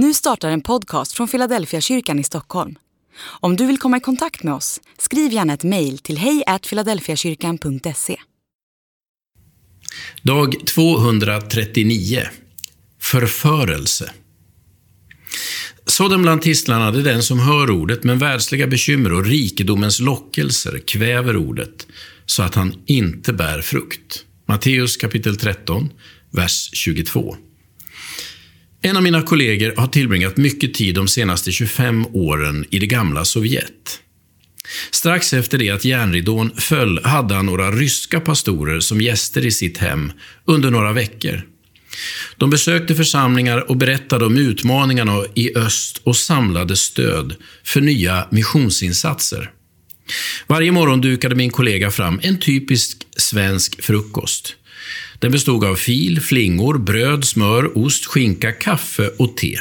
Nu startar en podcast från Philadelphia kyrkan i Stockholm. Om du vill komma i kontakt med oss, skriv gärna ett mejl till hejfiladelfiakyrkan.se. Dag 239 Förförelse Sådan bland tistlarna är den som hör ordet, men världsliga bekymmer och rikedomens lockelser kväver ordet, så att han inte bär frukt. Matteus kapitel 13, vers 22. En av mina kollegor har tillbringat mycket tid de senaste 25 åren i det gamla Sovjet. Strax efter det att järnridån föll hade han några ryska pastorer som gäster i sitt hem under några veckor. De besökte församlingar och berättade om utmaningarna i öst och samlade stöd för nya missionsinsatser. Varje morgon dukade min kollega fram en typisk svensk frukost. Den bestod av fil, flingor, bröd, smör, ost, skinka, kaffe och te.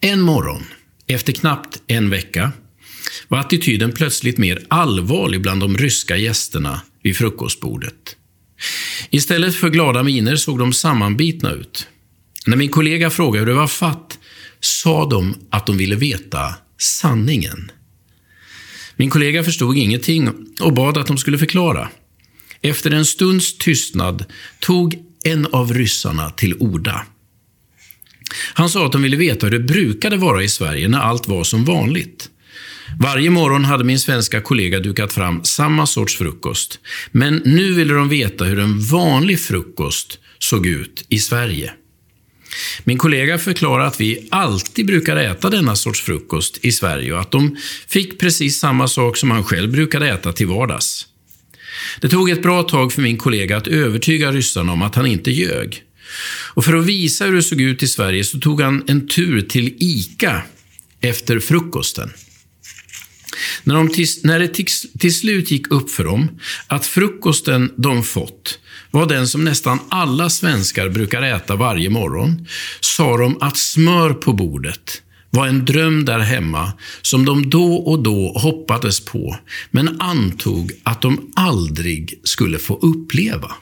En morgon, efter knappt en vecka, var attityden plötsligt mer allvarlig bland de ryska gästerna vid frukostbordet. Istället för glada miner såg de sammanbitna ut. När min kollega frågade hur det var fatt sa de att de ville veta sanningen. Min kollega förstod ingenting och bad att de skulle förklara. Efter en stunds tystnad tog en av ryssarna till orda. Han sa att de ville veta hur det brukade vara i Sverige när allt var som vanligt. Varje morgon hade min svenska kollega dukat fram samma sorts frukost. Men nu ville de veta hur en vanlig frukost såg ut i Sverige. Min kollega förklarade att vi alltid brukar äta denna sorts frukost i Sverige och att de fick precis samma sak som han själv brukade äta till vardags. Det tog ett bra tag för min kollega att övertyga ryssarna om att han inte ljög. Och för att visa hur det såg ut i Sverige så tog han en tur till ICA efter frukosten. När, de till, när det till, till slut gick upp för dem att frukosten de fått var den som nästan alla svenskar brukar äta varje morgon, sa de att smör på bordet var en dröm där hemma som de då och då hoppades på, men antog att de aldrig skulle få uppleva.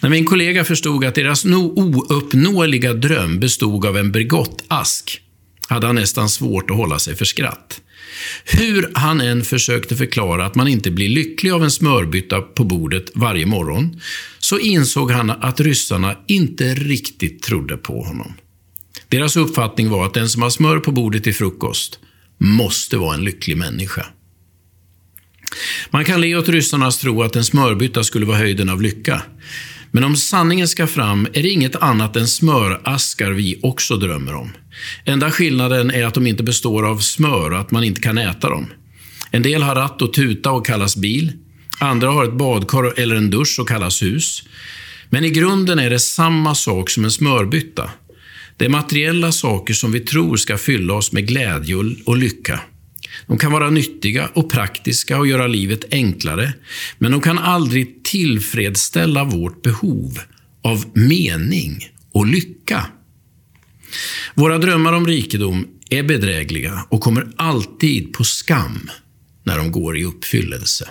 När min kollega förstod att deras ouppnåeliga dröm bestod av en Bregottask hade han nästan svårt att hålla sig för skratt. Hur han än försökte förklara att man inte blir lycklig av en smörbytta på bordet varje morgon, så insåg han att ryssarna inte riktigt trodde på honom. Deras uppfattning var att den som har smör på bordet till frukost måste vara en lycklig människa. Man kan le åt ryssarnas tro att en smörbytta skulle vara höjden av lycka. Men om sanningen ska fram är det inget annat än smöraskar vi också drömmer om. Enda skillnaden är att de inte består av smör och att man inte kan äta dem. En del har ratt och tuta och kallas bil. Andra har ett badkar eller en dusch och kallas hus. Men i grunden är det samma sak som en smörbytta. Det är materiella saker som vi tror ska fylla oss med glädje och lycka. De kan vara nyttiga och praktiska och göra livet enklare, men de kan aldrig tillfredsställa vårt behov av mening och lycka. Våra drömmar om rikedom är bedrägliga och kommer alltid på skam när de går i uppfyllelse.